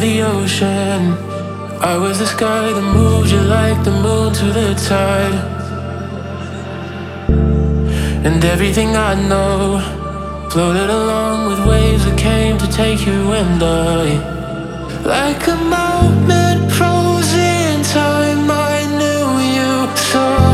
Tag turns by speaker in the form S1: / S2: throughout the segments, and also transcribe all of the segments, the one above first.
S1: the ocean. I was the sky that moved you like the moon to the tide. And everything I know floated along with waves that came to take you and I. Like a moment frozen in time, I knew you so.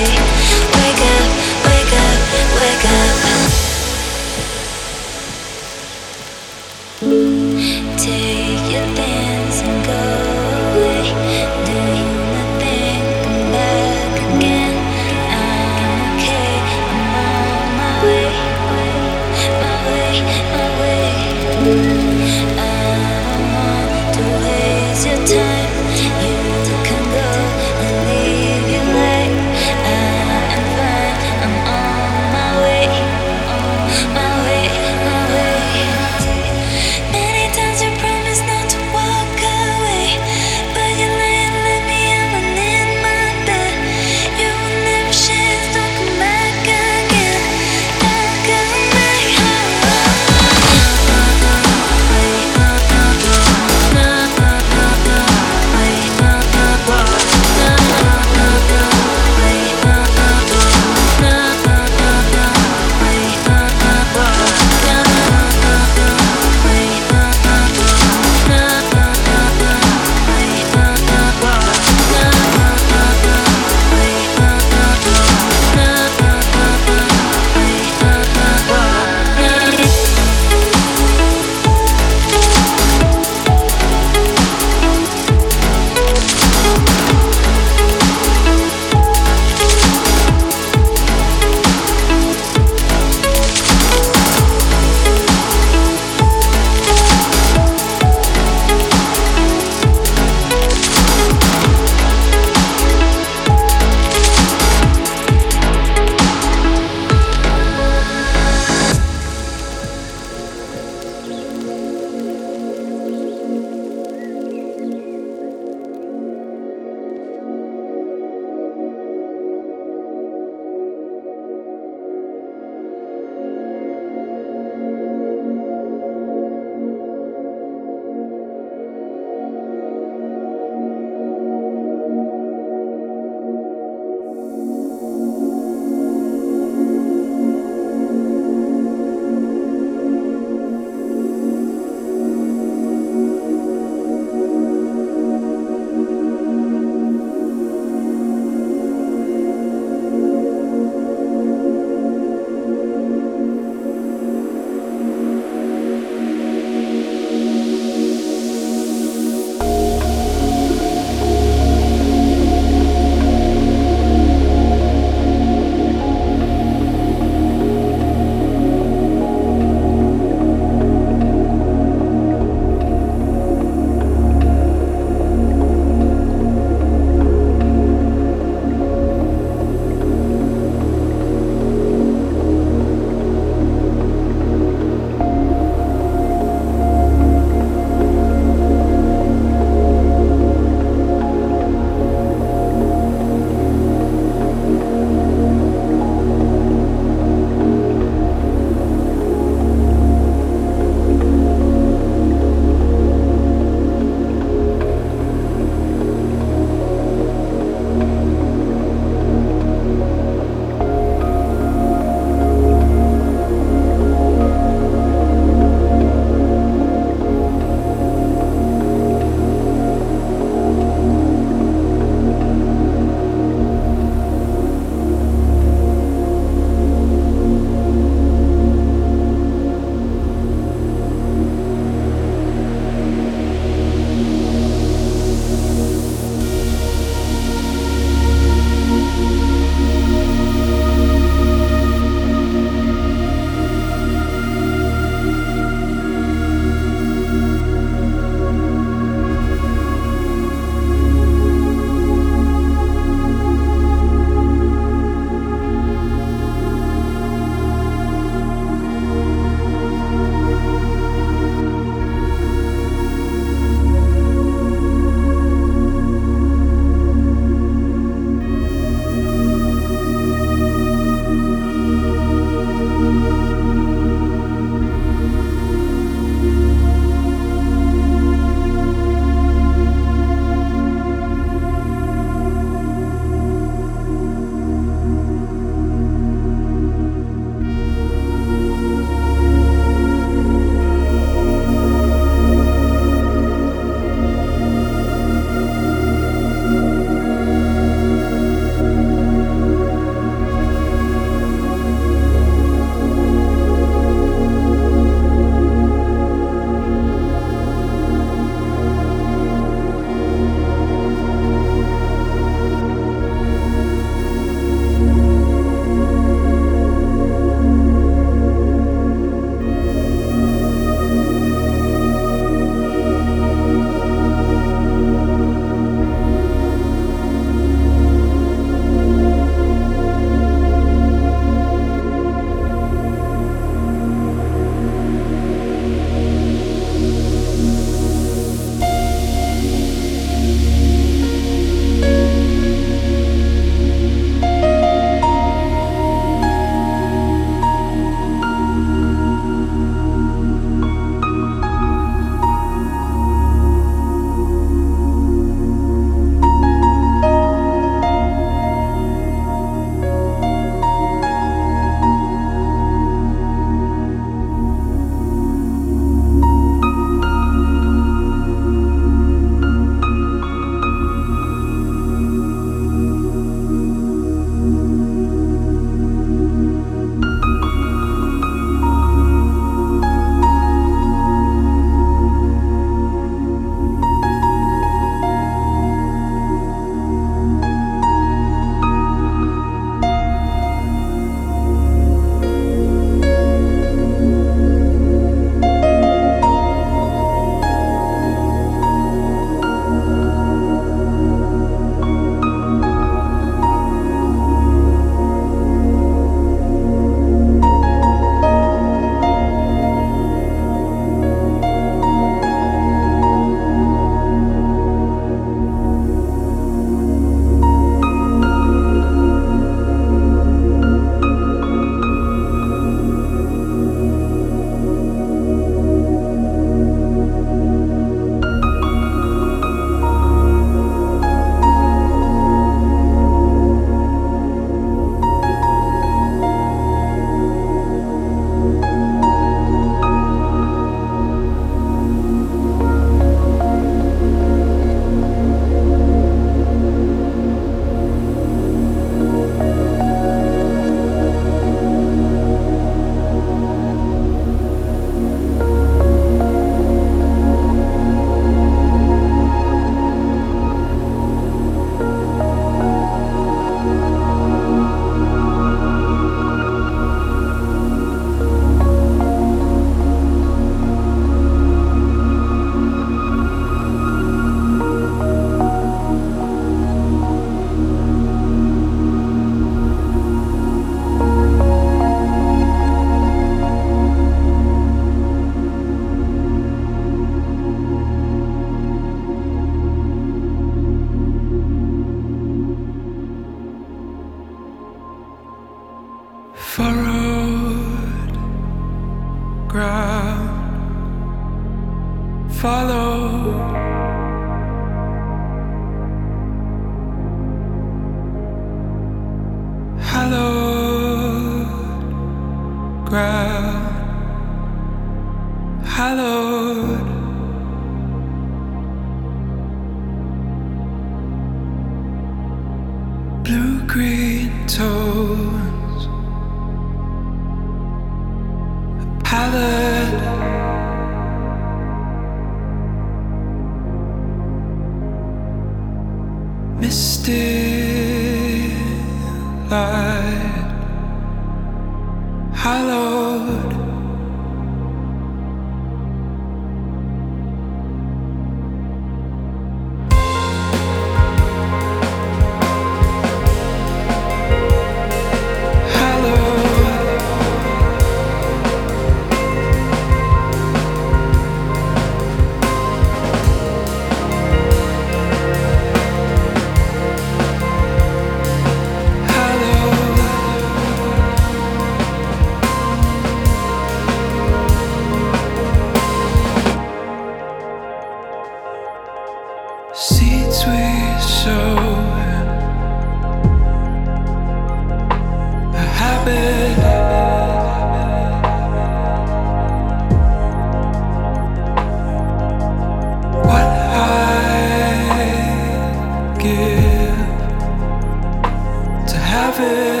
S2: have it.